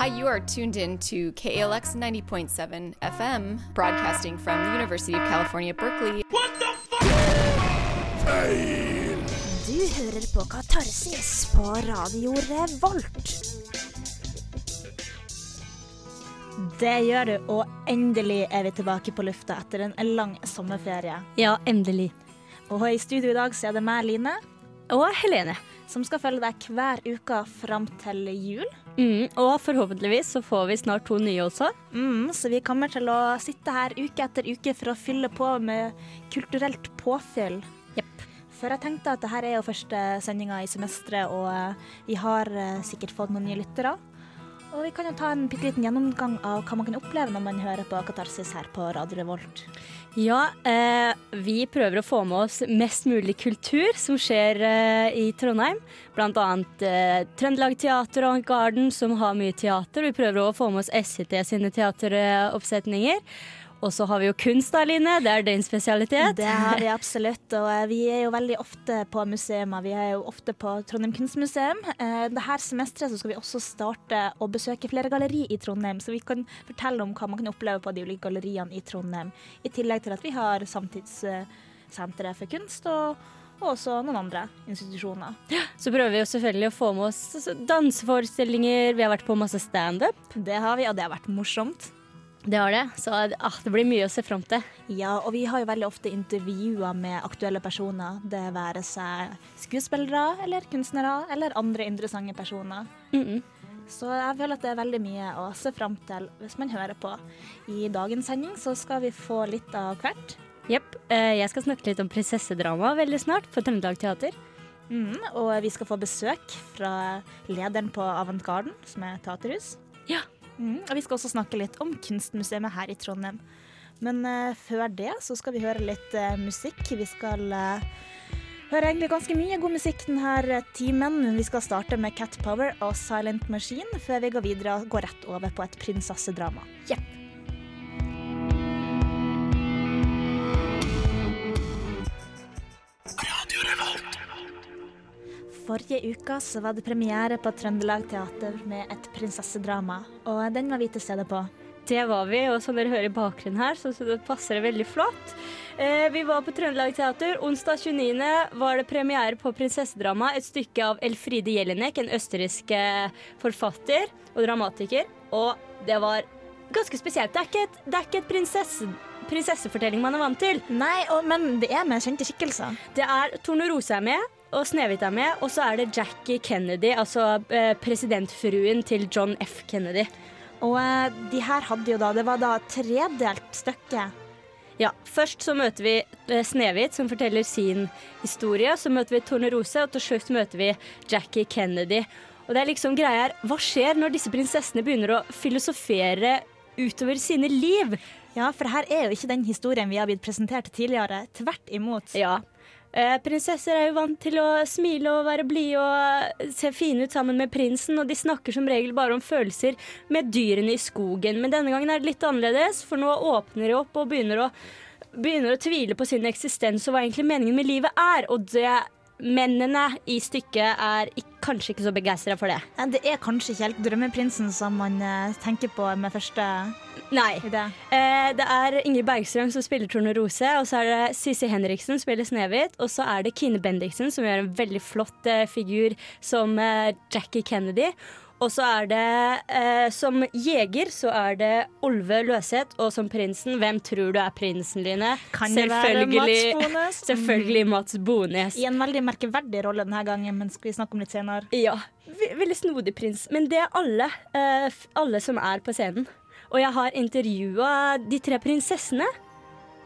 Hi, you are tuned in to KALX 90.7 FM, broadcasting from the University of California, Berkeley. What the fuck? Feil! Du hører på Katarsis på Radio Revolt. Det gjør du, og endelig er vi tilbake på lufta etter en lang sommerferie. Ja, endelig. Og i studio i dag så er det meg, Line, Og Helene. Som skal følge deg hver uke fram til jul. Mm, og forhåpentligvis så får vi snart to nye også. Mm, så vi kommer til å sitte her uke etter uke for å fylle på med kulturelt påfyll. Yep. For jeg tenkte at dette er jo første sendinga i semesteret, og vi har eh, sikkert fått noen nye lyttere. Og vi kan jo ta en bitte liten gjennomgang av hva man kan oppleve når man hører på Katarsis her på Radio Revolt. Ja, eh, vi prøver å få med oss mest mulig kultur som skjer eh, i Trondheim. Blant annet eh, Trøndelag Teater og Garden, som har mye teater. Vi prøver å få med oss SIT sine teateroppsetninger. Og så har vi jo kunst, da, Line. Det er din spesialitet. Det har vi absolutt, og eh, vi er jo veldig ofte på museer. Vi er jo ofte på Trondheim kunstmuseum. Eh, Dette semesteret så skal vi også starte å besøke flere galleri i Trondheim, så vi kan fortelle om hva man kan oppleve på de ulike galleriene i Trondheim. I tillegg til at vi har Samtidssenteret for kunst og, og også noen andre institusjoner. Så prøver vi jo selvfølgelig å få med oss danseforestillinger. Vi har vært på masse standup. Det har vi, og det har vært morsomt. Det har det. Så ah, det blir mye å se fram til. Ja, og vi har jo veldig ofte intervjuer med aktuelle personer. Det være seg skuespillere eller kunstnere eller andre interessante personer. Mm -mm. Så jeg føler at det er veldig mye å se fram til hvis man hører på. I dagens sending så skal vi få litt av hvert. Jepp. Eh, jeg skal snakke litt om prinsessedrama veldig snart på Trøndelag Teater. Mm, og vi skal få besøk fra lederen på Avantgarden, som er teaterhus. Ja. Mm, og vi skal også snakke litt om kunstmuseet her i Trondheim. Men uh, før det så skal vi høre litt uh, musikk. Vi skal uh, høre egentlig ganske mye god musikk denne timen. Vi skal starte med Cat Power og Silent Machine, før vi går videre og går rett over på et prinsessedrama. Jepp. Forrige uke så var det premiere på Trøndelag Teater med et prinsessedrama, og den var vi til stede på. Det var vi, og som dere hører i bakgrunnen her, så, så det passer det veldig flott. Eh, vi var på Trøndelag Teater. Onsdag 29. var det premiere på prinsessedrama, et stykke av Elfride Jelinek, en østerriksk eh, forfatter og dramatiker. Og det var ganske spesielt. Det er ikke et, det er ikke et prinsesse, prinsessefortelling man er vant til. Nei, og, men det er med kjente skikkelser. Det er Tornerose er med, og Snehvit er med, og så er det Jackie Kennedy, altså eh, presidentfruen til John F. Kennedy. Og eh, de her hadde jo da Det var da tredelt stykke. Ja, Først så møter vi eh, Snehvit, som forteller sin historie. Så møter vi Tornerose, og til slutt møter vi Jackie Kennedy. Og det er liksom greia her, Hva skjer når disse prinsessene begynner å filosofere utover sine liv? Ja, for her er jo ikke den historien vi har blitt presentert tidligere. Tvert imot. Ja. Eh, prinsesser er jo vant til å smile og være blide og se fine ut sammen med prinsen, og de snakker som regel bare om følelser med dyrene i skogen. Men denne gangen er det litt annerledes, for nå åpner de opp og begynner å, begynner å tvile på sin eksistens og hva egentlig meningen med livet er. Og det mennene i stykket er kanskje ikke så begeistra for det. Det er kanskje ikke helt drømmeprinsen som man eh, tenker på med første Nei. idé. Eh, det er Ingrid Bergstrøm som spiller Tornerose, og så er det Sissi Henriksen som spiller Snehvit, og så er det Kine Bendiksen som gjør en veldig flott eh, figur som eh, Jackie Kennedy. Og så er det eh, som jeger så er det Olve Løseth, og som prinsen, hvem tror du er prinsen, Line? Kan det være Mats Bones? Selvfølgelig Mats Bones. I en veldig merkeverdig rolle denne gangen, men skal vi snakke om litt senere. Ja, veldig snodig prins. Men det er alle, eh, alle som er på scenen. Og jeg har intervjua de tre prinsessene,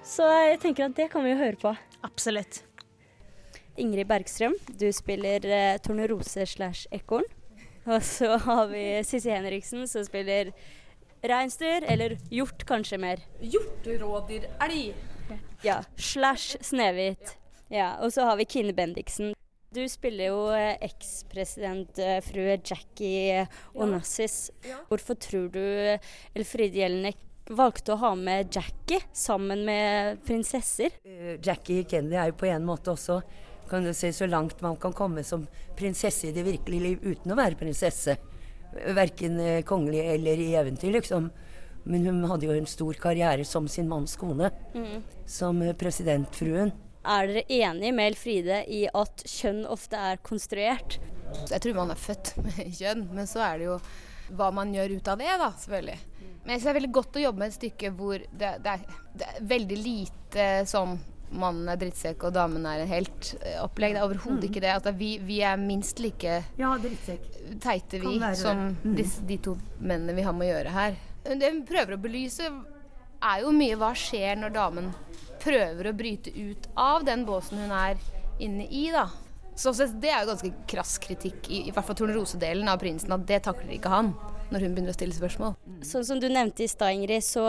så jeg tenker at det kan vi jo høre på. Absolutt. Ingrid Bergstrøm, du spiller eh, Tornerose slash Ekorn. Og så har vi Sissi Henriksen, som spiller reinsdyr, eller hjort kanskje mer. Hjort, rådyr, elg. Ja, slash Snehvit. Ja, og så har vi Kine Bendiksen. Du spiller jo eh, ekspresidentfrue Jackie Onassis. Hvorfor tror du Elfride Jelinek valgte å ha med Jackie sammen med prinsesser? Eh, Jackie Kennedy er jo på en måte også kan du si, så langt man kan komme som prinsesse i det virkelige liv uten å være prinsesse. Verken eh, kongelig eller i eventyr, liksom. Men hun hadde jo en stor karriere som sin manns kone. Som eh, presidentfruen. Er dere enige med Elfride i at kjønn ofte er konstruert? Jeg tror man er født med kjønn, men så er det jo hva man gjør ut av det, da, selvfølgelig. Men jeg synes det er veldig godt å jobbe med et stykke hvor det, det, er, det er veldig lite sånn mannen er drittsekk og damen er en helt-opplegg. Det er overhodet ikke det. Altså, vi, vi er minst like Ja, teite, vi, som. Mm. disse, de to mennene vi har med å gjøre her. Det hun prøver å belyse, er jo mye hva skjer når damen prøver å bryte ut av den båsen hun er inne i, da. Så så det er jo ganske krass kritikk, i, i hvert fall Tornerose-delen av prinsen, at det takler ikke han når hun begynner å stille spørsmål. Sånn som du nevnte i stad, Ingrid, så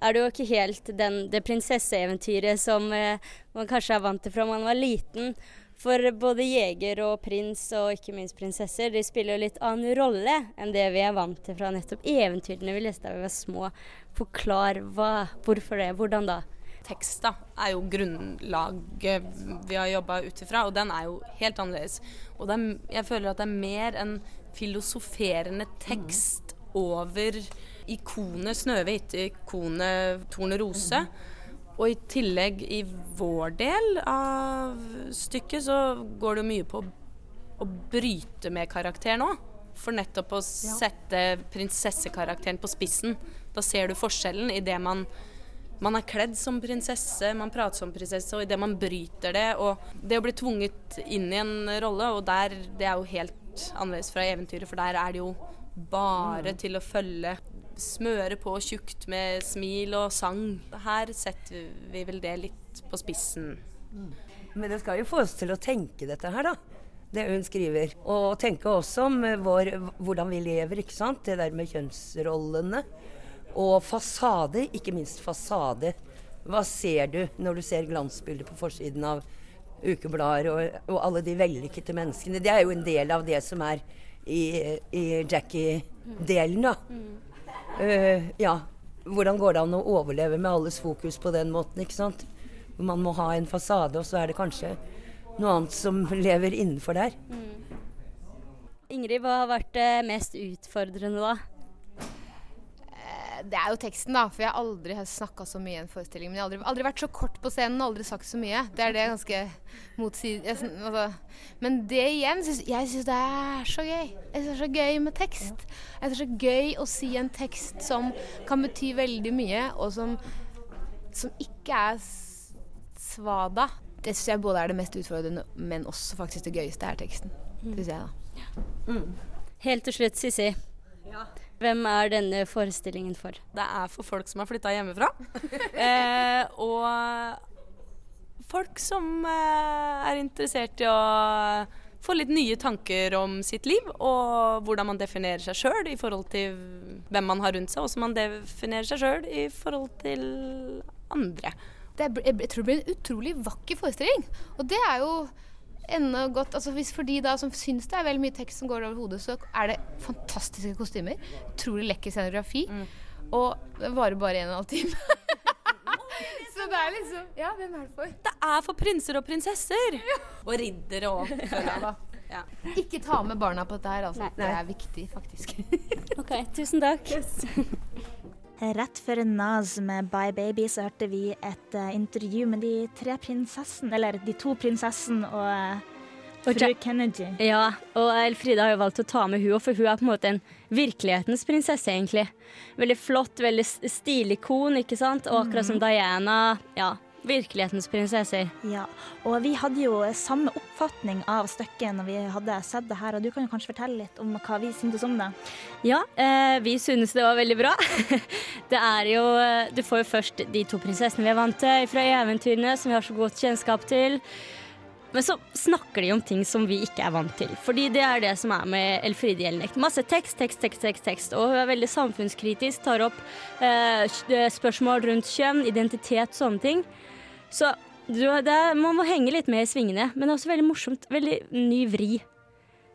er det jo ikke helt den, det prinsesseeventyret som eh, man kanskje er vant til fra man var liten. For både jeger og prins, og ikke minst prinsesser, de spiller jo litt annen rolle enn det vi er vant til fra nettopp eventyrene vi leste da vi var små. Forklar hva, hvorfor det, hvordan da? Tekst da, er jo grunnlaget vi har jobba ut ifra, og den er jo helt annerledes. Og er, jeg føler at det er mer en filosoferende tekst over ikonet Snøhvit, ikonet Tornerose. Og i tillegg, i vår del av stykket, så går det mye på å bryte med karakteren òg. For nettopp å sette prinsessekarakteren på spissen. Da ser du forskjellen i det man man er kledd som prinsesse, man prater som prinsesse, og idet man bryter det Og det å bli tvunget inn i en rolle, og der, det er jo helt annerledes fra eventyret, for der er det jo bare til å følge. Smøre på tjukt med smil og sang. Her setter vi vel det litt på spissen. Men det skal jo få oss til å tenke dette her, da. Det hun skriver. Og tenke også om eh, vår, hvordan vi lever, ikke sant. Det der med kjønnsrollene. Og fasade, ikke minst fasade. Hva ser du når du ser glansbilder på forsiden av ukeblader og, og alle de vellykkede menneskene? Det er jo en del av det som er i, i Jackie-delen, da. Eh, ja. Hvordan går det an å overleve med alles fokus på den måten, ikke sant? Man må ha en fasade, og så er det kanskje noe annet som lever innenfor der. Ingrid, hva har vært det mest utfordrende da? Det er jo teksten, da. For jeg har aldri snakka så mye i en forestilling. Men jeg har aldri, aldri vært så kort på scenen og aldri sagt så mye. Det er det ganske motsidig altså. Men det igjen synes, Jeg syns det er så gøy. Jeg synes det er så gøy med tekst. Jeg synes det er så gøy å si en tekst som kan bety veldig mye, og som, som ikke er svada. Det syns jeg både er det mest utfordrende, men også faktisk det gøyeste er teksten. Synes jeg, da. Helt til slutt, Sissi. Hvem er denne forestillingen for? Det er for folk som har flytta hjemmefra. eh, og folk som eh, er interessert i å få litt nye tanker om sitt liv, og hvordan man definerer seg sjøl i forhold til hvem man har rundt seg, og som man definerer seg sjøl i forhold til andre. det er, jeg, jeg tror det blir en utrolig vakker forestilling. Og det er jo enda godt altså hvis For de da som syns det er veldig mye tekst som går over hodet, så er det fantastiske kostymer. Utrolig lekker scenografi. Og det varer bare en og en halv time. så det er liksom Ja, hvem er det for? Det er for prinser og prinsesser! Og riddere òg, føler jeg. Ja. Ikke ta med barna på dette her, altså. Nei. Det er viktig, faktisk. Ok, tusen takk. Rett før Naz med Bye Baby så hørte vi et uh, intervju med de tre prinsessene, eller de to prinsessene og, uh, fru Kennedy. Ja, og Elfrida har jo valgt å ta med hun, for hun er på en måte en virkelighetens prinsesse, egentlig. Veldig flott, veldig stilig stilikon, ikke sant? Og akkurat som Diana, ja, virkelighetens prinsesser. Ja, og vi hadde jo samme oppfatning av stykket når vi hadde sett det her, og du kan jo kanskje fortelle litt om hva vi syntes om det. Ja, eh, vi synes det var veldig bra. det er jo eh, Du får jo først de to prinsessene vi er vant til fra eventyrene, som vi har så godt kjennskap til. Men så snakker de om ting som vi ikke er vant til. Fordi det er det som er med Elfride Jelinek. Masse tekst, tekst, tekst, tekst, tekst. Og hun er veldig samfunnskritisk, tar opp eh, spørsmål rundt kjønn, identitet, sånne ting. Så det, man må henge litt med i svingene. Men det er også veldig morsomt. Veldig ny vri.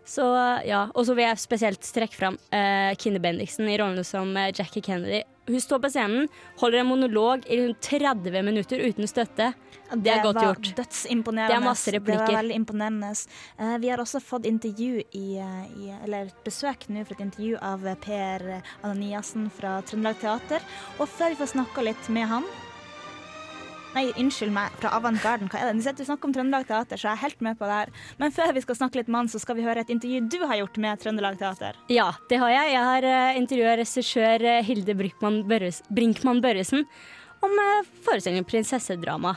Så ja, Og så vil jeg spesielt strekke fram uh, Kine Bendiksen i rollen som uh, Jackie Kennedy. Hun står på scenen, holder en monolog i 30 minutter uten støtte. Det er godt var gjort. dødsimponerende. Det er masse replikker. Det var veldig imponerende. Uh, vi har også fått intervju i, i Eller besøk nå for et intervju av Per Ananiassen fra Trøndelag Teater. Og før vi får snakka litt med han Nei, unnskyld meg, fra Avantgarden. Hva er det? Nå sitter vi og snakker om Trøndelag Teater, så jeg er helt med på det her. Men før vi skal snakke litt med han, så skal vi høre et intervju du har gjort med Trøndelag Teater. Ja, det har jeg. Jeg har uh, intervjua regissør eh, Hilde Brinkmann, Børres, Brinkmann Børresen om uh, forestillingen Prinsessedrama.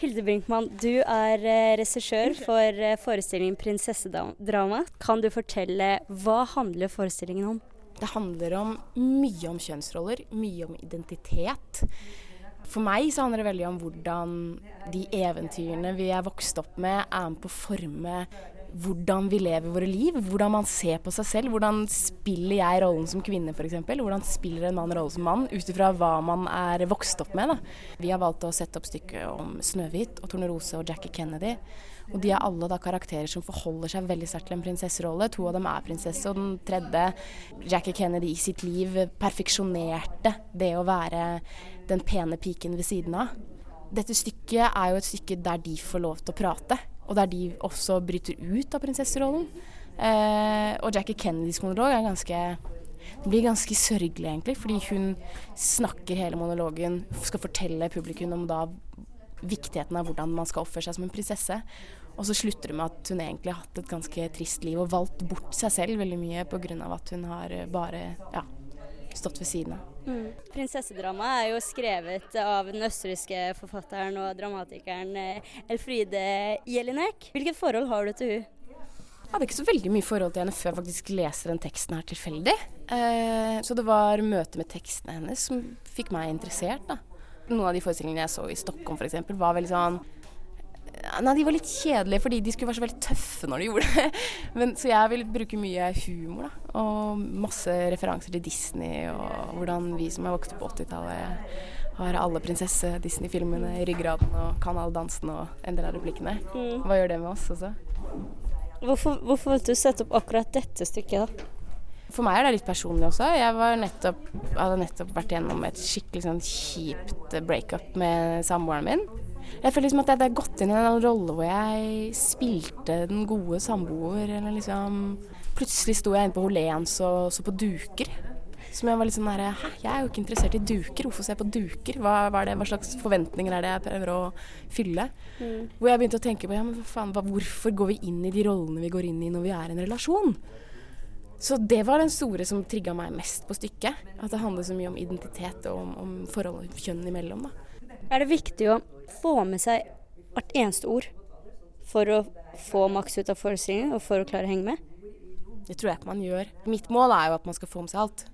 Hilde Brinkmann, du er uh, regissør for uh, forestillingen Prinsessedrama. Kan du fortelle hva handler forestillingen om? Det handler om mye om kjønnsroller, mye om identitet. For meg så handler det veldig om hvordan de eventyrene vi er vokst opp med, er med på å forme hvordan vi lever våre liv. Hvordan man ser på seg selv. Hvordan spiller jeg rollen som kvinne f.eks.? Hvordan spiller en mann rollen som mann, ut ifra hva man er vokst opp med. Da. Vi har valgt å sette opp stykket om Snøhvit og Tornerose og Jackie Kennedy. Og de er alle da karakterer som forholder seg veldig sterkt til en prinsesserolle. To av dem er prinsesse, og den tredje, Jackie Kennedy i sitt liv, perfeksjonerte det å være den pene piken ved siden av. Dette stykket er jo et stykke der de får lov til å prate, og der de også bryter ut av prinsesserollen. Eh, og Jackie Kennedys monolog er ganske det blir ganske sørgelig, egentlig, fordi hun snakker hele monologen, skal fortelle publikum om da viktigheten av hvordan man skal oppføre seg som en prinsesse. Og så slutter det med at hun egentlig har hatt et ganske trist liv og valgt bort seg selv veldig mye pga. at hun har bare ja, stått ved siden av. Mm. Prinsessedrama er jo skrevet av den østerrikske forfatteren og dramatikeren eh, Elfride Jelinek. Hvilket forhold har du til hun? Jeg hadde ikke så veldig mye forhold til henne før jeg faktisk leser den teksten her tilfeldig. Eh, så det var møtet med tekstene hennes som fikk meg interessert. da. Noen av de forestillingene jeg så i Stockholm f.eks., var veldig sånn Nei, de var litt kjedelige fordi de skulle være så veldig tøffe når de gjorde det. Men, så jeg vil bruke mye humor, da. Og masse referanser til Disney og hvordan vi som er vokst opp på 80-tallet har alle prinsesse-Disney-filmene i ryggraden og kan all dansen og en del av replikkene. Mm. Hva gjør det med oss også? Hvorfor, hvorfor valgte du å sette opp akkurat dette stykket, da? For meg er det litt personlig også. Jeg nettopp, hadde nettopp vært gjennom et skikkelig sånn kjipt breakup med samboeren min. Jeg føler liksom at jeg hadde gått inn i en rolle hvor jeg spilte den gode samboer, eller liksom Plutselig sto jeg inne på Holens og så på duker. Som jeg var litt sånn der Hæ, jeg er jo ikke interessert i duker. Hvorfor se på duker? Hva, hva, det, hva slags forventninger er det jeg prøver å fylle? Mm. Hvor jeg begynte å tenke på ja, men faen, hva, hvorfor går vi inn i de rollene vi går inn i når vi er i en relasjon? Så det var den store som trigga meg mest på stykket. At det handler så mye om identitet og om, om forholdet kjønn imellom. Da. Er det viktig å få med seg hvert eneste ord for å få maks ut av forestillingen og for å klare å henge med? Det tror jeg ikke man gjør. Mitt mål er jo at man skal få med seg alt.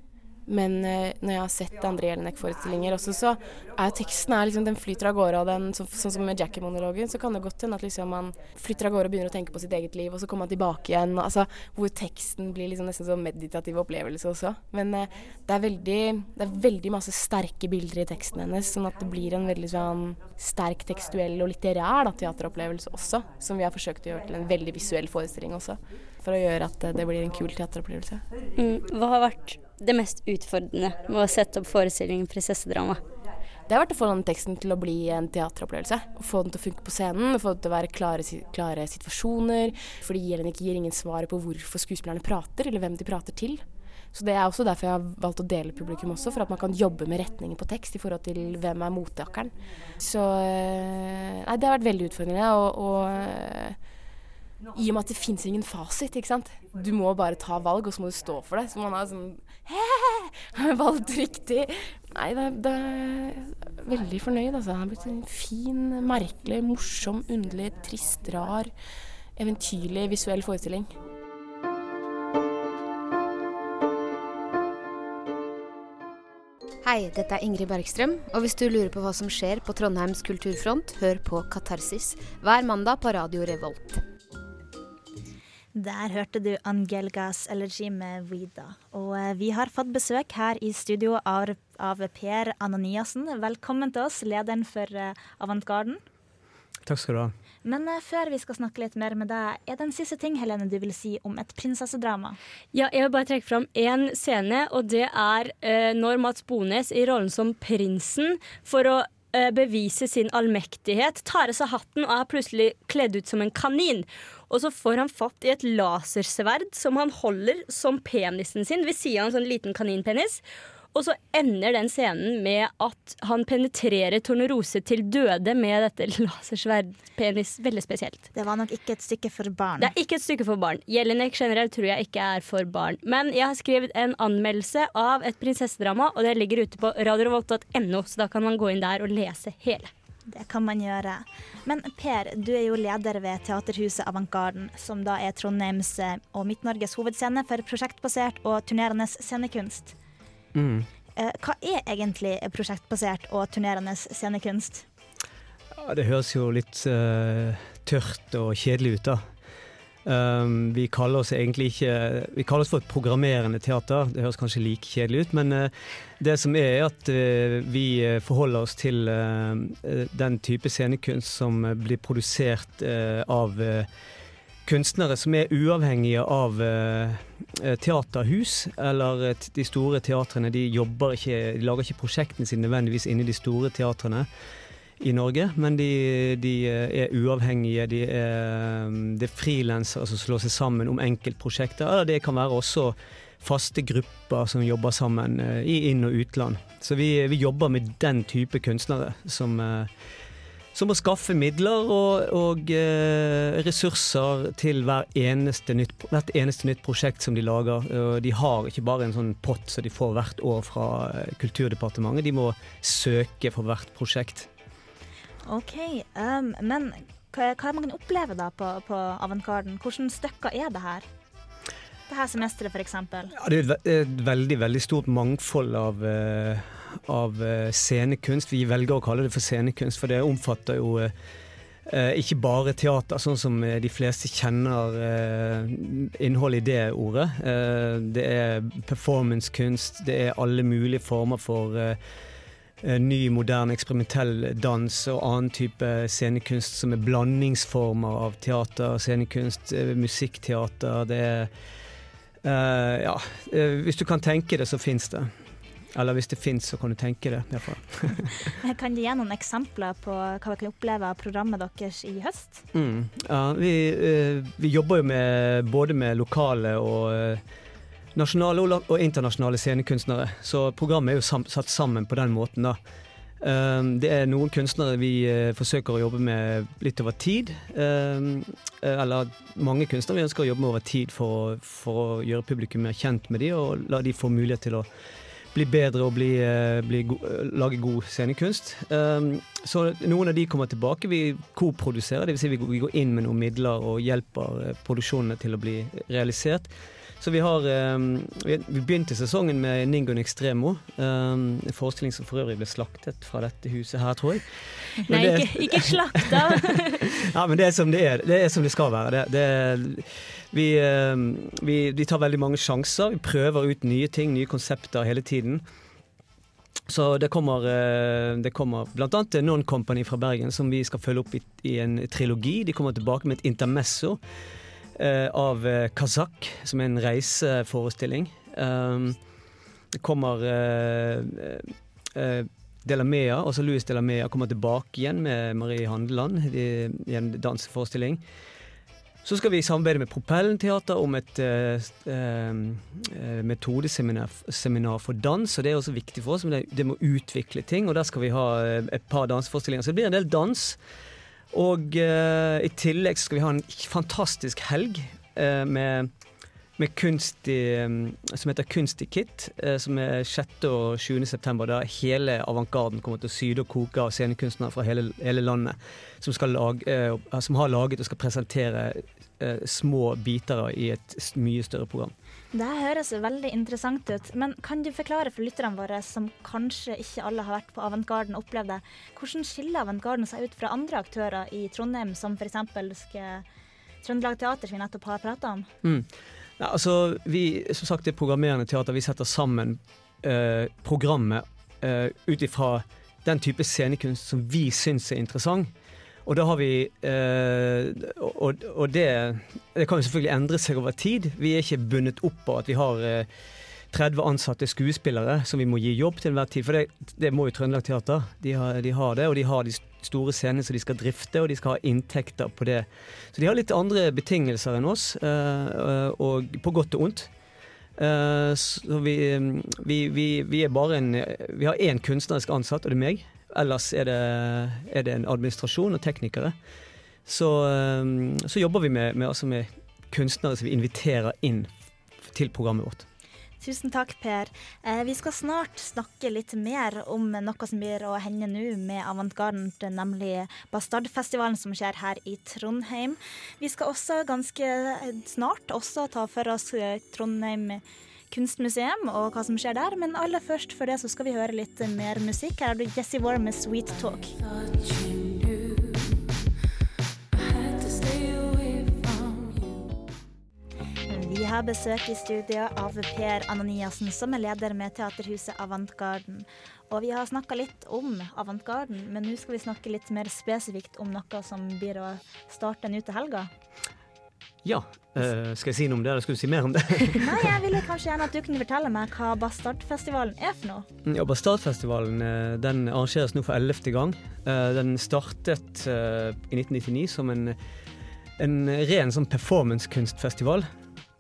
Men uh, når jeg har sett andre Jelinek-forestillinger også, så er teksten er liksom, den flyter av gårde. Og den, så, sånn som med Jackie-monologen, så kan det godt hende at liksom, man flytter av gårde og begynner å tenke på sitt eget liv, og så kommer man tilbake igjen. Altså, hvor teksten blir liksom nesten sånn meditativ opplevelse også. Men uh, det, er veldig, det er veldig masse sterke bilder i teksten hennes, sånn at det blir en veldig sånn sterk tekstuell og litterær da, teateropplevelse også. Som vi har forsøkt å gjøre til en veldig visuell forestilling også. For å gjøre at det blir en kul teateropplevelse. Mm, hva har vært det mest utfordrende med å sette opp forestillingen prinsessedrama? Det har vært å få den teksten til å bli en teateropplevelse. Å få den til å funke på scenen, få den til å være klare, klare situasjoner. Fordi Jelen ikke gir ingen svar på hvorfor skuespillerne prater, eller hvem de prater til. Så Det er også derfor jeg har valgt å dele publikum også, for at man kan jobbe med retningen på tekst i forhold til hvem er mottakeren. Så eh, Nei, det har vært veldig utfordrende. og, og i og med at det fins ingen fasit. ikke sant? Du må bare ta valg, og så må du stå for det. Så man har sånn He, valgt riktig. Nei, det, det er veldig fornøyd, altså. Han har blitt en fin, merkelig, morsom, underlig, trist, rar, eventyrlig visuell forestilling. Hei, dette er Ingrid Bergstrøm, og hvis du lurer på hva som skjer på Trondheims kulturfront, hør på Katarsis hver mandag på Radio Revolt. Der hørte du Angelgas elegy med Vida. Og eh, vi har fått besøk her i studio av, av Per Ananiassen. Velkommen til oss, lederen for uh, Avantgarden. Takk skal du ha. Men eh, før vi skal snakke litt mer med deg, er det en siste ting Helene, du vil si om et prinsessedrama? Ja, jeg vil bare trekke fram én scene, og det er eh, når Mats Bones i rollen som prinsen for å eh, bevise sin allmektighet tar av seg hatten og er plutselig kledd ut som en kanin. Og så får han fatt i et lasersverd som han holder som penisen sin ved siden av en sånn liten kaninpenis. Og så ender den scenen med at han penetrerer Tornerose til døde med dette lasersverdpenis. Veldig spesielt. Det var nok ikke et stykke for barn. Det er ikke et stykke for barn. Jelinek generelt tror jeg ikke er for barn. Men jeg har skrevet en anmeldelse av et prinsessedrama, og det ligger ute på radiorevolt.no, så da kan man gå inn der og lese hele. Det kan man gjøre. Men Per, du er jo leder ved Teaterhuset Avantgarden, som da er Trondheims eh, og Midt-Norges hovedscene for prosjektbasert og turnerende scenekunst. Mm. Eh, Hva er egentlig prosjektbasert og turnerende scenekunst? Ja, det høres jo litt uh, tørt og kjedelig ut, da. Um, vi kaller oss egentlig ikke Vi kaller oss for et programmerende teater. Det høres kanskje like kjedelig ut, men uh, det som er, er at uh, vi forholder oss til den type scenekunst som blir produsert av eh, kunstnere som er uavhengige av eh, eh, teaterhus, eller eh, de store teatrene. De ikke, de lager ikke prosjektene sine nødvendigvis inni de store teatrene i Norge, men de, de eh, er uavhengige. De er, mm, det er frilansere som slår seg sammen om enkeltprosjekter. Eller det kan være også faste grupper som jobber sammen i inn- og utland. Så vi, vi jobber med den type kunstnere som, eh, som må skaffe midler og, og eh, ressurser til hver eneste nytt, hvert eneste nytt prosjekt som de lager. De har ikke bare en sånn pott som de får hvert år fra eh, Kulturdepartementet, de må søke for hvert prosjekt. OK, um, men hva, hva man kan oppleve da på, på Avantgarden? Hvilke stykker er det her? Det her semesteret, f.eks. Ja, det er et et veldig veldig stort mangfold av, eh, av eh, scenekunst. Vi velger å kalle det for scenekunst, for det omfatter jo eh, eh, ikke bare teater, sånn som de fleste kjenner innholdet i det ordet. Det er performancekunst, det er alle mulige former for ny, moderne, eksperimentell dans og annen type scenekunst som er blandingsformer av teater, scenekunst, musikkteater. Det er Ja, hvis du kan tenke det, så fins det. Eller hvis det fins, så kan du tenke det. i hvert fall. Kan du gi noen eksempler på hva vi kan oppleve av programmet deres i høst? Mm. Ja, vi, eh, vi jobber jo med, både med lokale og eh, nasjonale og, og internasjonale scenekunstnere, så programmet er jo sam satt sammen på den måten. da. Um, det er noen kunstnere vi eh, forsøker å jobbe med litt over tid. Um, eh, eller mange kunstnere vi ønsker å jobbe med over tid for, for å gjøre publikum mer kjent med dem og la de få mulighet til å bli bedre og bli, eh, bli go eh, lage god scenekunst. Um, så noen av de kommer tilbake. Vi koproduserer, dvs. Si vi går- vi går inn med noen midler og hjelper eh, produksjonene til å bli realisert. Så vi har um, vi, vi begynte sesongen med Ningon Extremo. Um, en forestilling som for øvrig ble slaktet fra dette huset her, tror jeg. Men Nei, det- ikke, ikke slakta. ja, men det er som det er. Det er som det skal være. Det, det, vi, eh, vi, vi tar veldig mange sjanser. Vi prøver ut nye ting, nye konsepter hele tiden. Så det kommer, eh, kommer bl.a. Non Company fra Bergen, som vi skal følge opp i, i en trilogi. De kommer tilbake med et intermesso eh, av Kazak, Kazakh, som er en reiseforestilling. Um, det kommer eh, eh, Delamea, altså Louis Delamea kommer tilbake igjen med Marie Handeland i i en danseforestilling. Så skal vi samarbeide med Propellen Teater om et eh, eh, eh, metodeseminar seminar for dans, og det er også viktig for oss. Men det, det må utvikle ting, og der skal vi ha eh, et par danseforestillinger. Så det blir en del dans. Og eh, i tillegg skal vi ha en fantastisk helg eh, med, med kunst i, eh, som heter Kunst i kit, eh, som er 6. og 7. september. Der hele avantgarden kommer til å syde og koke av scenekunstnere fra hele, hele landet. Som, lage, eh, som har laget og skal presentere eh, små biter i et mye større program. Det høres veldig interessant ut, men kan du forklare for lytterne våre, som kanskje ikke alle har vært på Avantgarden og opplevd det, hvordan skiller Avantgarden seg ut fra andre aktører i Trondheim, som f.eks. Trøndelag Teater, som vi nettopp har prata om? Mm. Ja, altså, vi, som sagt, det er programmerende teater. Vi setter sammen eh, programmet eh, ut ifra den type scenekunst som vi syns er interessant. Og da har vi eh, Og, og det, det, kan jo selvfølgelig endre seg over tid. Vi er ikke bundet opp på at vi har eh, 30 ansatte skuespillere som vi må gi jobb til enhver tid. For det, det må jo Trøndelag Teater. De har, de har, det, og de har de store scenene som de skal drifte, og de skal ha inntekter på det. Så de har litt andre betingelser enn oss, eh, og på godt og ondt. Eh, så vi, vi, vi, vi er bare en Vi har én kunstnerisk ansatt, og det er meg. Ellers er det, er det en administrasjon og teknikere. Så, eh, så jobber vi med, med, altså med kunstnere som vi inviterer inn til programmet vårt. Tusen takk, Per. Eh, vi skal snart snakke litt mer om noe som blir å hende nå med Avantgarden, nemlig Bastardfestivalen som skjer her i Trondheim. Vi skal også ganske snart også ta for oss Trondheim kunstmuseum og hva som skjer der, men aller først for det så skal vi høre litt mer musikk. Her har du Jesse Warr med 'Sweet Talk'. Vi har besøk i studio av Per Ananiassen, som er leder med teaterhuset Avantgarden. Og vi har snakka litt om Avantgarden, men nå skal vi snakke litt mer spesifikt om noe som blir å starte nå til helga. Ja, uh, skal jeg si noe om det, eller skal du si mer om det? Nei, jeg ville kanskje gjerne at du kunne fortelle meg hva Bastardfestivalen er for noe. Ja, Bastardfestivalen eh, den arrangeres nå for ellevte gang. Uh, den startet i 1999 som en, en ren sånn performancekunstfestival.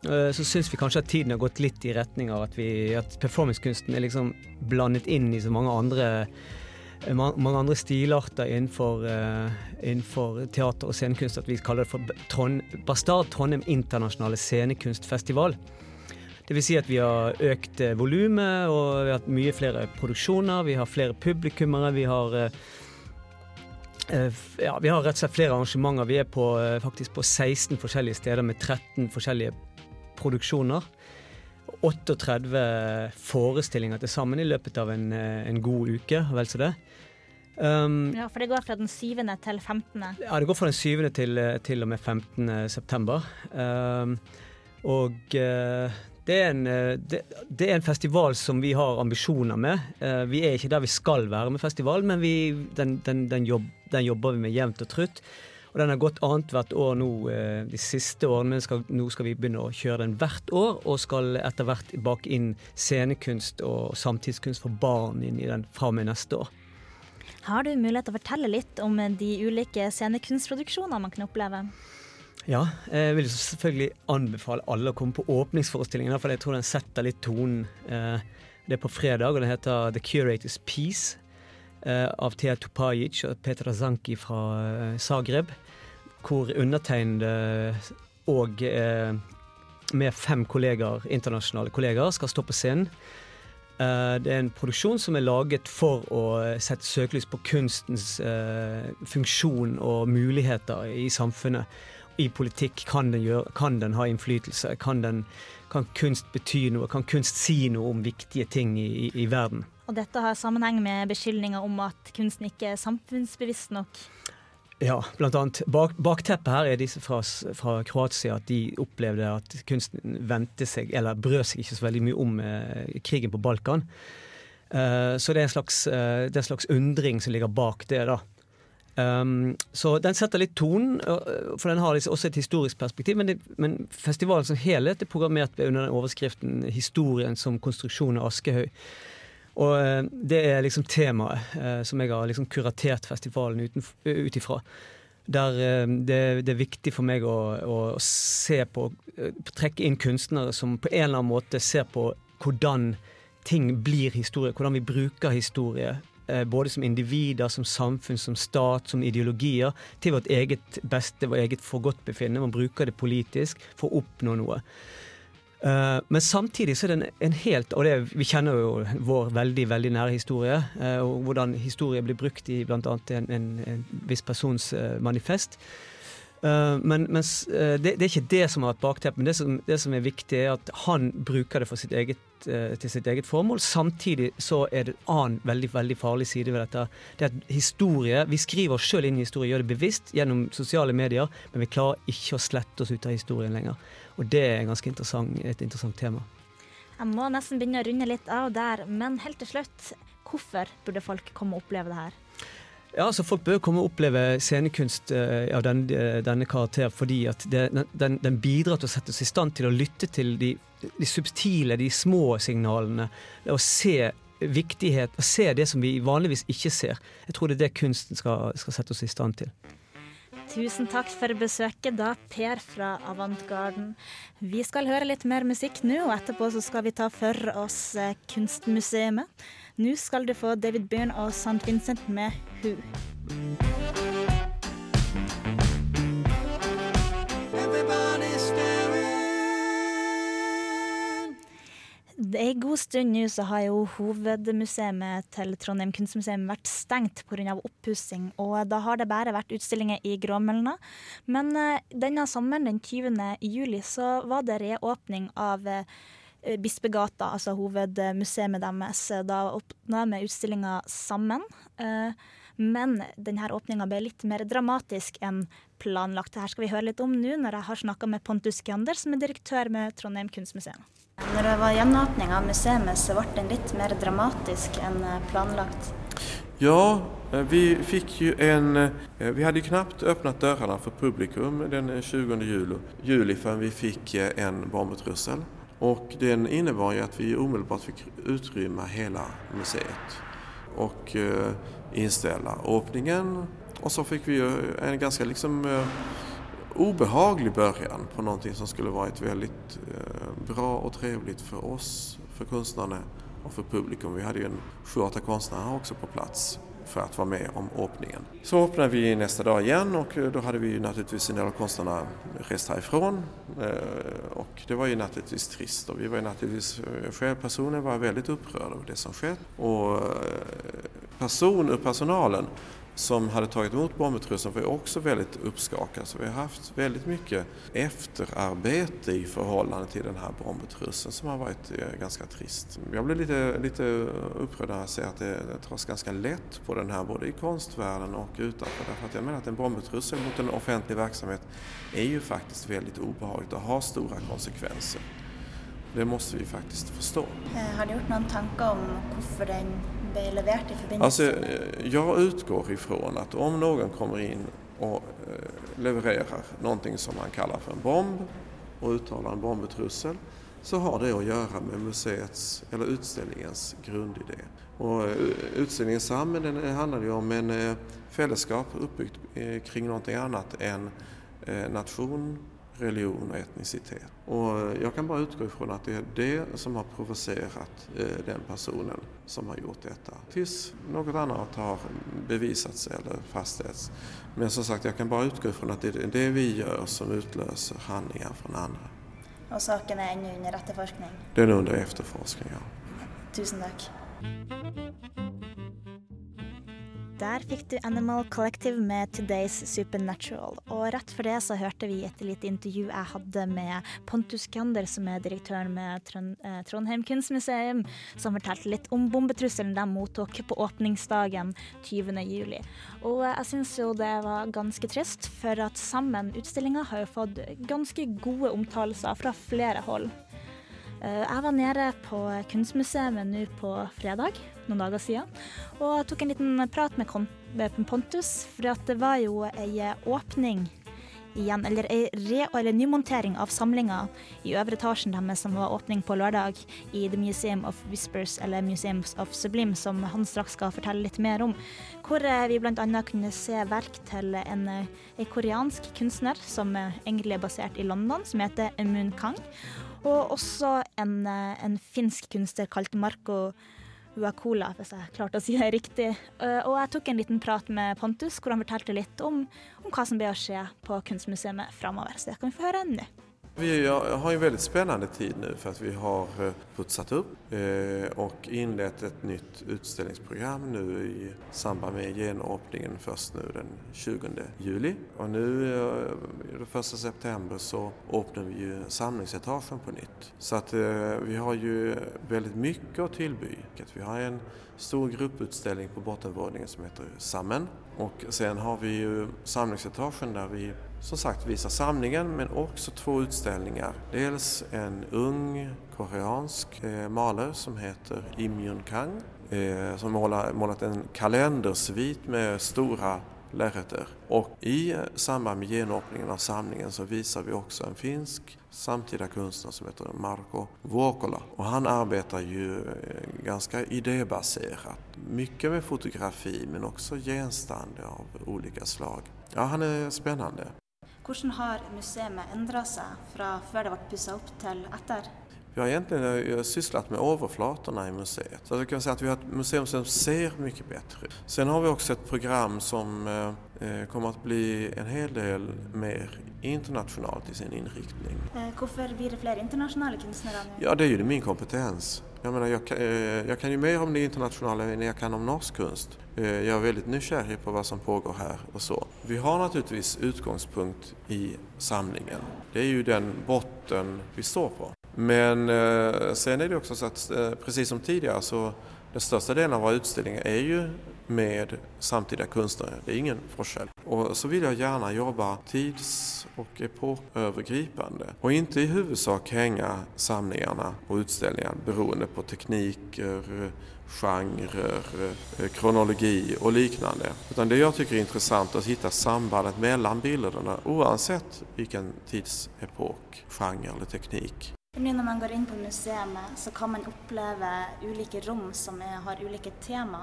Så syns vi kanskje at tiden har gått litt i retning av at, at performancekunsten er liksom blandet inn i så mange andre, mange andre stilarter innenfor, innenfor, teater og scenekunst at vi kaller det for Trond, Bastard Trondheim internasjonale scenekunstfestival. Det vil si at vi har økt volumet, og vi har hatt mye flere produksjoner. Vi har flere publikummere. Vi har ja, vi har rett og slett flere arrangementer. Vi er på, faktisk på 16 forskjellige steder med 13 forskjellige produksjoner. 38 forestillinger til sammen i løpet av en, en god uke, vel så det. Um, ja, For det går fra den 7. til 15.? Ja, det går fra den 7. til, til og med 15. september. Um, og uh, det, er en, det, det, er en, festival som vi har ambisjoner med. Uh, vi er ikke der vi skal være med festival, men vi, den, den, den, jobb, den jobber vi med jevnt og trutt. Og den har gått annethvert år nå eh, de siste årene. Skal, nå skal vi begynne å kjøre den hvert år, og skal etter hvert bake inn scenekunst og samtidskunst for barn inn i den fra og med neste år. Har du mulighet til å fortelle litt om de ulike scenekunstproduksjonene man kan oppleve? Ja, jeg vil selvfølgelig anbefale alle å komme på åpningsforestillingen, for jeg tror den setter litt tonen. Eh, det er på fredag, og den heter The Curators Peace av Thea Topajic og Petra Zanki fra Zagreb hvor undertegnede og eh, med fem kollegaer, internasjonale kollegaer skal stå på scenen. Eh, det er en produksjon som er laget for å sette søkelys på kunstens eh, funksjon og muligheter i samfunnet. I politikk kan den, gjøre, kan den ha innflytelse? Kan, den, kan, kunst bety noe? Kan kunst si noe om viktige ting i, i, i verden? Og dette har sammenheng med beskyldninger om at kunsten ikke er samfunnsbevisst nok? Ja, blant annet. Bak, bakteppet her er disse fra, fra, Kroatia, at de opplevde at kunsten vendte seg, eller brød seg ikke så veldig mye om eh, krigen på Balkan. Eh, så det er, slags, eh, det er en slags undring som ligger bak det, da. Um, så den setter litt tonen, for den har også et historisk perspektiv. Men, det, men festivalen som helhet er programmert under den overskriften 'Historien som konstruksjon av Askehøy'. Og eh, det er liksom temaet eh, som jeg har liksom kuratert festivalen ut ifra. Der eh, det, det, er viktig for meg å, å, se på Trekke inn kunstnere som på en eller annen måte ser på hvordan ting blir historie, hvordan vi bruker historie. Både som individer, som samfunn, som stat, som ideologier. Til vårt eget beste, vårt eget forgodtbefinnende. Man bruker det politisk for å oppnå noe. Uh, men samtidig så er det en, helt Og det, vi kjenner jo vår veldig veldig nære historie. Uh, og hvordan historie blir brukt i bl.a. En, en, en viss persons uh, manifest. Men mens, det, det, er ikke det som har vært bakteppet. Men det som, det som, er viktig, er at han bruker det sitt eget, til sitt eget formål. Samtidig så er det en annen veldig veldig farlig side ved dette. Det er at historie, Vi skriver oss sjøl inn i historie, gjør det bevisst gjennom sosiale medier, men vi klarer ikke å slette oss ut av historien lenger. Og det er ganske interessant, et interessant tema. Jeg må nesten begynne å runde litt av der, men helt til slutt, hvorfor burde folk komme og oppleve det her? Ja, altså Folk bør komme og oppleve scenekunst uh, av den, uh, denne karakter fordi at det, den, den, bidrar til å sette oss i stand til å lytte til de, de subtile, de små signalene. Og se viktighet, og se det som vi vanligvis ikke ser. Jeg tror det er det kunsten skal, skal sette oss i stand til. Tusen takk for besøket, da, Per fra Avantgarden. Vi skal høre litt mer musikk nå, og etterpå så skal vi ta for oss eh, Kunstmuseet. Nå skal du få David Byrne og St. Vincent med Who. En god stund nå så har jo hovedmuseet til Trondheim kunstmuseum vært stengt pga. oppussing, og da har det bare vært utstillinger i Gråmølna. Men uh, denne sommeren, den 20. juli, så var det reåpning av uh, Bispegata, altså hovedmuseet deres. Da åpna vi utstillinga sammen. Uh, men denne åpninga ble litt mer dramatisk enn planlagt. Dette skal vi høre litt om nå, når jeg har snakka med Pontus Gander, som er direktør med Trondheim kunstmuseum. Når det var gjenåpning av museet, så ble den litt mer dramatisk enn eh, planlagt? Ja, eh, vi fikk jo en eh, Vi hadde knapt åpnet dørene for publikum den 20. juli, juli før vi fikk en bombetrussel. Og den innebar at vi omedelbart fikk utrymma hele museet og inställa åpningen. Og så fikk vi en ganske liksom obehaglig början på någonting som skulle varit väldigt eh, bra och trevligt för oss, för konstnärerna och för publikum. Vi hade ju en sju, åtta konstnärer också på plats för att vara med om öppningen. Så öppnade vi nästa dag igen och då hade vi naturligvis en del av konstnärerna rest härifrån. Og och det var ju naturligtvis trist och vi var ju naturligtvis, eh, själv personen var väldigt upprörd över det som skett. Och person ur personalen som hade tagit emot bombetrussen var också väldigt uppskakad. Så vi har haft väldigt mycket efterarbete i förhållande till den här som har varit ganske ganska trist. Jag ble lite, lite upprörd när jag ser att det, tas ganska lätt på den här både i konstvärlden och utanför. Därför att jag menar att en bombetrussel mot en offentlig verksamhet är ju faktiskt väldigt obehagligt och har stora konsekvenser. Det måste vi faktiskt förstå. Eh, har du gjort någon tanke om varför den ble levert i forbindelse alltså, med? Jag utgår ifrån att om någon kommer in och eh, levererar någonting som man kallar för en bomb och uttalar en bombetrussel så har det att göra med museets eller utställningens grundidé. Och utställningen Sammen den handlar ju om en fällskap uppbyggt kring någonting annat än nation, religion och etnicitet. Och jag kan bara utgå ifrån att det är det som har provocerat eh, den personen som har gjort detta. Tills något annat har bevisats eller fastställts. Men som sagt, jag kan bara utgå ifrån att det är det vi gör som utlöser handlingar från andra. Och saken är ännu under efterforskning? Den är under efterforskning, ja. Tusen tack. Der fikk du Animal Collective med Today's Supernatural. Og rett for det så hørte vi et lite intervju jeg hadde med Pontus Gander, som er direktøren med eh, Trondheim kunstmuseum, som fortalte litt om bombetrusselen de mottok på åpningsdagen 20.07. Og jeg syns jo det var ganske trist, for at Sammen utstillinga har jo fått ganske gode omtalelser fra flere hold. Eh, jeg var nede på Kunstmuseet nå på fredag, noen dager siden, og tok en liten prat med Pontus, for det var jo ei åpning igjen, eller ei re- eller nymontering av samlinga i øvre etasjen deres som var åpning på lørdag i The Museum of Whispers, eller Museums of Sublime, som han straks skal fortelle litt mer om. Hvor eh, vi bl.a. kunne se verk til en, en koreansk kunstner som egentlig er basert i London, som heter Emun Kang. Og også en, eh, en finsk kunstner kalt Marco Uakola, hvis jeg klarte å si det riktig. Eh, og jeg tok en liten prat med Pontus, hvor han fortalte litt om, om hva som blir å skje på Kunstmuseet framover. Så det kan vi få høre nå. Vi har en väldigt spännande tid nu för att vi har eh, putsat upp eh, och inlett ett nytt utställningsprogram nu i samband med genåpningen först nu den 20 juli. Och nu eh, den 1 september så öppnar vi ju samlingsetagen på nytt. Så att vi har ju väldigt mycket att tillby. Vi har en stor grupputställning på bottenvåningen som heter Sammen Och sen har vi ju samlingsetagen där vi som sagt visar samlingen men också två utställningar. Dels en ung koreansk eh, maler som heter Im Yun Kang eh, som målar, målat en kalendersvit med stora lerreter. Och i eh, samband med genåpningen av samlingen så visar vi också en finsk samtida kunstner som heter Marko Vuokola. Och han arbetar ju eh, ganska idébaserat. Mycket med fotografi men också genstande av olika slag. Ja, han är spännande. Hvordan har museet endra seg fra før det ble pussa opp til etter? Vi har egentlig eh, sysslat med överflatorna i museet. Så jag kan säga att vi har ett museum som ser mycket bättre. Sen har vi också ett program som eh, eh kommer att bli en hel del mer internasjonalt i sin inriktning. Varför blir det fler internationella konstnärer nu? Ja, det är ju min kompetens. Jag, menar, jag, kan, eh, jag kan ju mer om det internationella än jag kan om norsk kunst. Jeg jag är väldigt nyfiken på vad som pågår här och så. Vi har naturligtvis utgångspunkt i samlingen. Det är ju den botten vi står på. Men eh, sen är det också så att eh, precis som tidigare så den största delen av våra utställningar är ju med samtida kunstnere. Det är ingen forskjell. Och så vill jag gärna jobba tids och epokövergripande och inte i huvudsak hänga samlingarna og utställningar beroende på tekniker, genrer, kronologi och liknande. Utan det jag tycker är intressant är att hitta sambandet mellan bilderna oavsett vilken tidsepok, genre eller teknik. Nå når man går inn på museet, så kan man oppleve ulike rom som er, har ulike tema.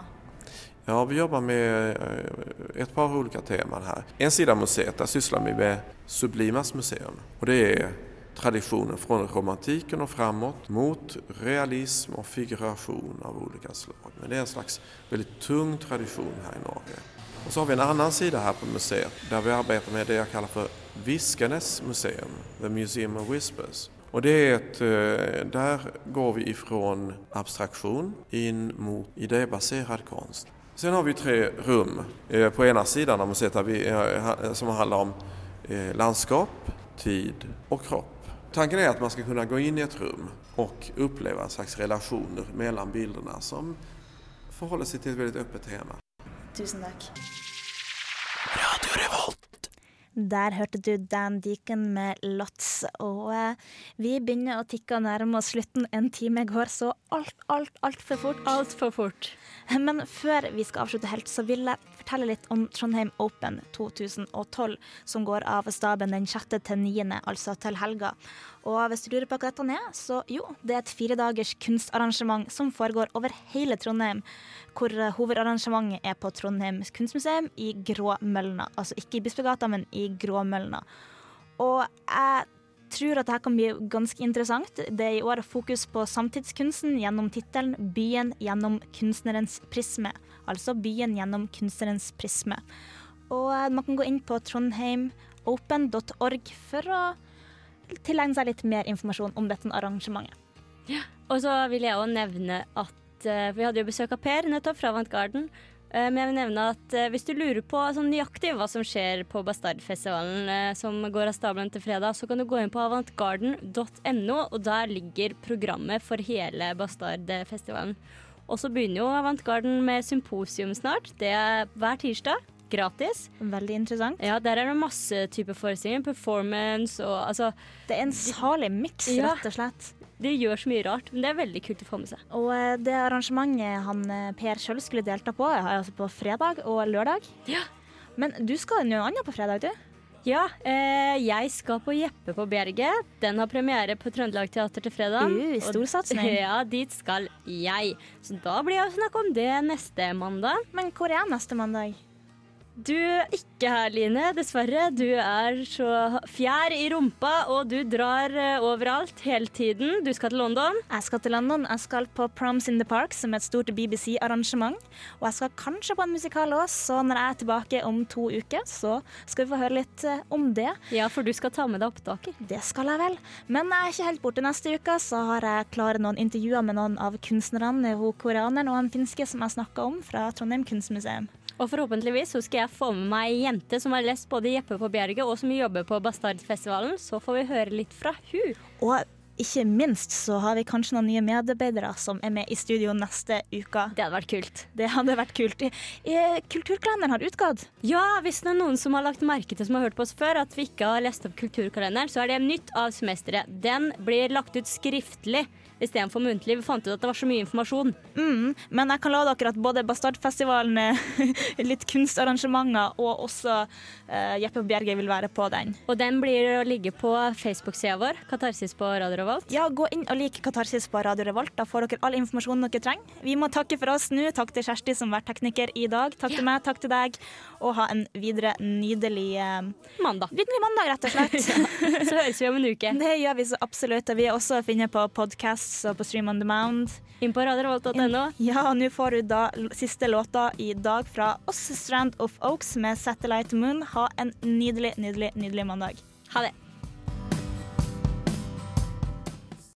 Ja, vi jobber med et ett par olika temaer her. En sida av museet, der sysslar vi med Sublimas museum. Og det er traditionen fra romantiken og framåt mot realism og figuration av ulike slag. Men det er en slags veldig tung tradition her i Norge. Og så har vi en annen sida her på museet der vi arbeider med det jeg kallar for Viskenes museum, The Museum of Whispers. Og det er et, der går vi ifrån abstraksjon in mot idébasert konst. Sen har vi tre rum eh, på ena sidan av museet eh, som handlar om landskap, tid och kropp. Tanken är att man ska kunna gå in i ett rum och uppleva en slags relationer mellan bilderna som förhåller sig till ett väldigt öppet tema. Tusen tack. Radio Revolt. Der hørte du Dan Deacon med 'Lots'. Og eh, vi begynner å tikke og nærme oss slutten. En time går så alt, alt, altfor fort. Altfor fort. Men før vi skal avslutte helt, så vil jeg fortelle litt om Trondheim Open 2012, som går av staben den 6. til 9., altså til helga. Og hvis du lurer på hva dette er, så jo, det er et firedagers kunstarrangement som foregår over hele Trondheim. Hvor hovedarrangementet er på Trondheim kunstmuseum i Gråmølna. Altså ikke i Bispegata, men i Gråmølna. Og jeg tror at dette kan bli ganske interessant. Det er i år fokus på samtidskunsten gjennom tittelen 'Byen gjennom kunstnerens prisme'. Altså 'Byen gjennom kunstnerens prisme'. Og man kan gå inn på trondheimopen.org for å tilegne seg litt mer informasjon om dette arrangementet. Ja. Og så vil jeg òg nevne at uh, vi hadde jo besøk av Per nettopp fra Avantgarden. Uh, men jeg vil nevne at uh, hvis du lurer på sånn nøyaktig hva som skjer på Bastardfestivalen som går av stabelen til fredag, så kan du gå inn på avantgarden.no, og der ligger programmet for hele Bastardfestivalen. Og så begynner jo Avantgarden med symposium snart. Det er hver tirsdag gratis. Veldig interessant. Ja, Der er det masse typer forestillinger. Performance og altså Det er en salig miks, ja, rett og slett. Det gjør så mye rart, men det er veldig kult å få med seg. Og eh, det arrangementet han eh, Per sjøl skulle delta på, er altså på fredag og lørdag. Ja. Men du skal noe annet på fredag, du? Ja, eh, jeg skal på Jeppe på Bjerget. Den har premiere på Trøndelag Teater til fredag. Uh, Storsatsing. Ja, dit skal jeg. Så da blir det å snakke om det neste mandag. Men hvor er neste mandag? Du er ikke her, Line, dessverre. Du er så fjær i rumpa, og du drar uh, overalt hele tiden. Du skal til London. Jeg skal til London. Jeg skal på Proms in the Park, som er et stort BBC-arrangement. Og jeg skal kanskje på en musikal òg, så når jeg er tilbake om to uker, så skal vi få høre litt uh, om det. Ja, for du skal ta med deg opptaket. Det skal jeg vel. Men jeg er ikke helt borte neste uke, så har jeg klare noen intervjuer med noen av kunstnerne, hun koreaneren og han finske som jeg snakka om, fra Trondheim kunstmuseum. Og forhåpentligvis så skal jeg få med meg ei jente som har lest både Jeppe på Bjerget og som jobber på Bastardfestivalen. Så får vi høre litt fra hun. Og ikke minst så har vi kanskje noen nye medarbeidere som er med i studio neste uke. Det hadde vært kult. Det hadde vært kult. Kulturkalenderen har utgått. Ja, hvis det er noen som har lagt merke til som har hørt på oss før, at vi ikke har lest opp kulturkalenderen, så er det nytt av semesteret. Den blir lagt ut skriftlig istedenfor muntlig. Vi fant ut at det var så mye informasjon. Mm, men jeg kan love dere at både Bastardfestivalen, eh, litt kunstarrangementer og også uh, Jeppe og Bjerge vil være på den. Og den blir å ligge på Facebook-sida vår, Katarsis på Radio Revolt. Ja, gå inn og lik Katarsis på Radio Revolt. Da får dere all informasjonen dere trenger. Vi må takke for oss nå. Takk til Kjersti som har vært tekniker i dag. Takk til meg, takk til deg. Og ha en videre nydelig uh, Mandag. Nydelig mandag, rett og slett. Så høres vi om en uke. Det gjør vi så absolutt. Og vi er også å finne på podcasts og på Stream on Demand. Inn på radiorevolt.no. Ja, og nå får du da siste låta i dag fra oss, Strand of Oaks med Satellite Moon. Ha en nydelig, nydelig, nydelig mandag. Ha det.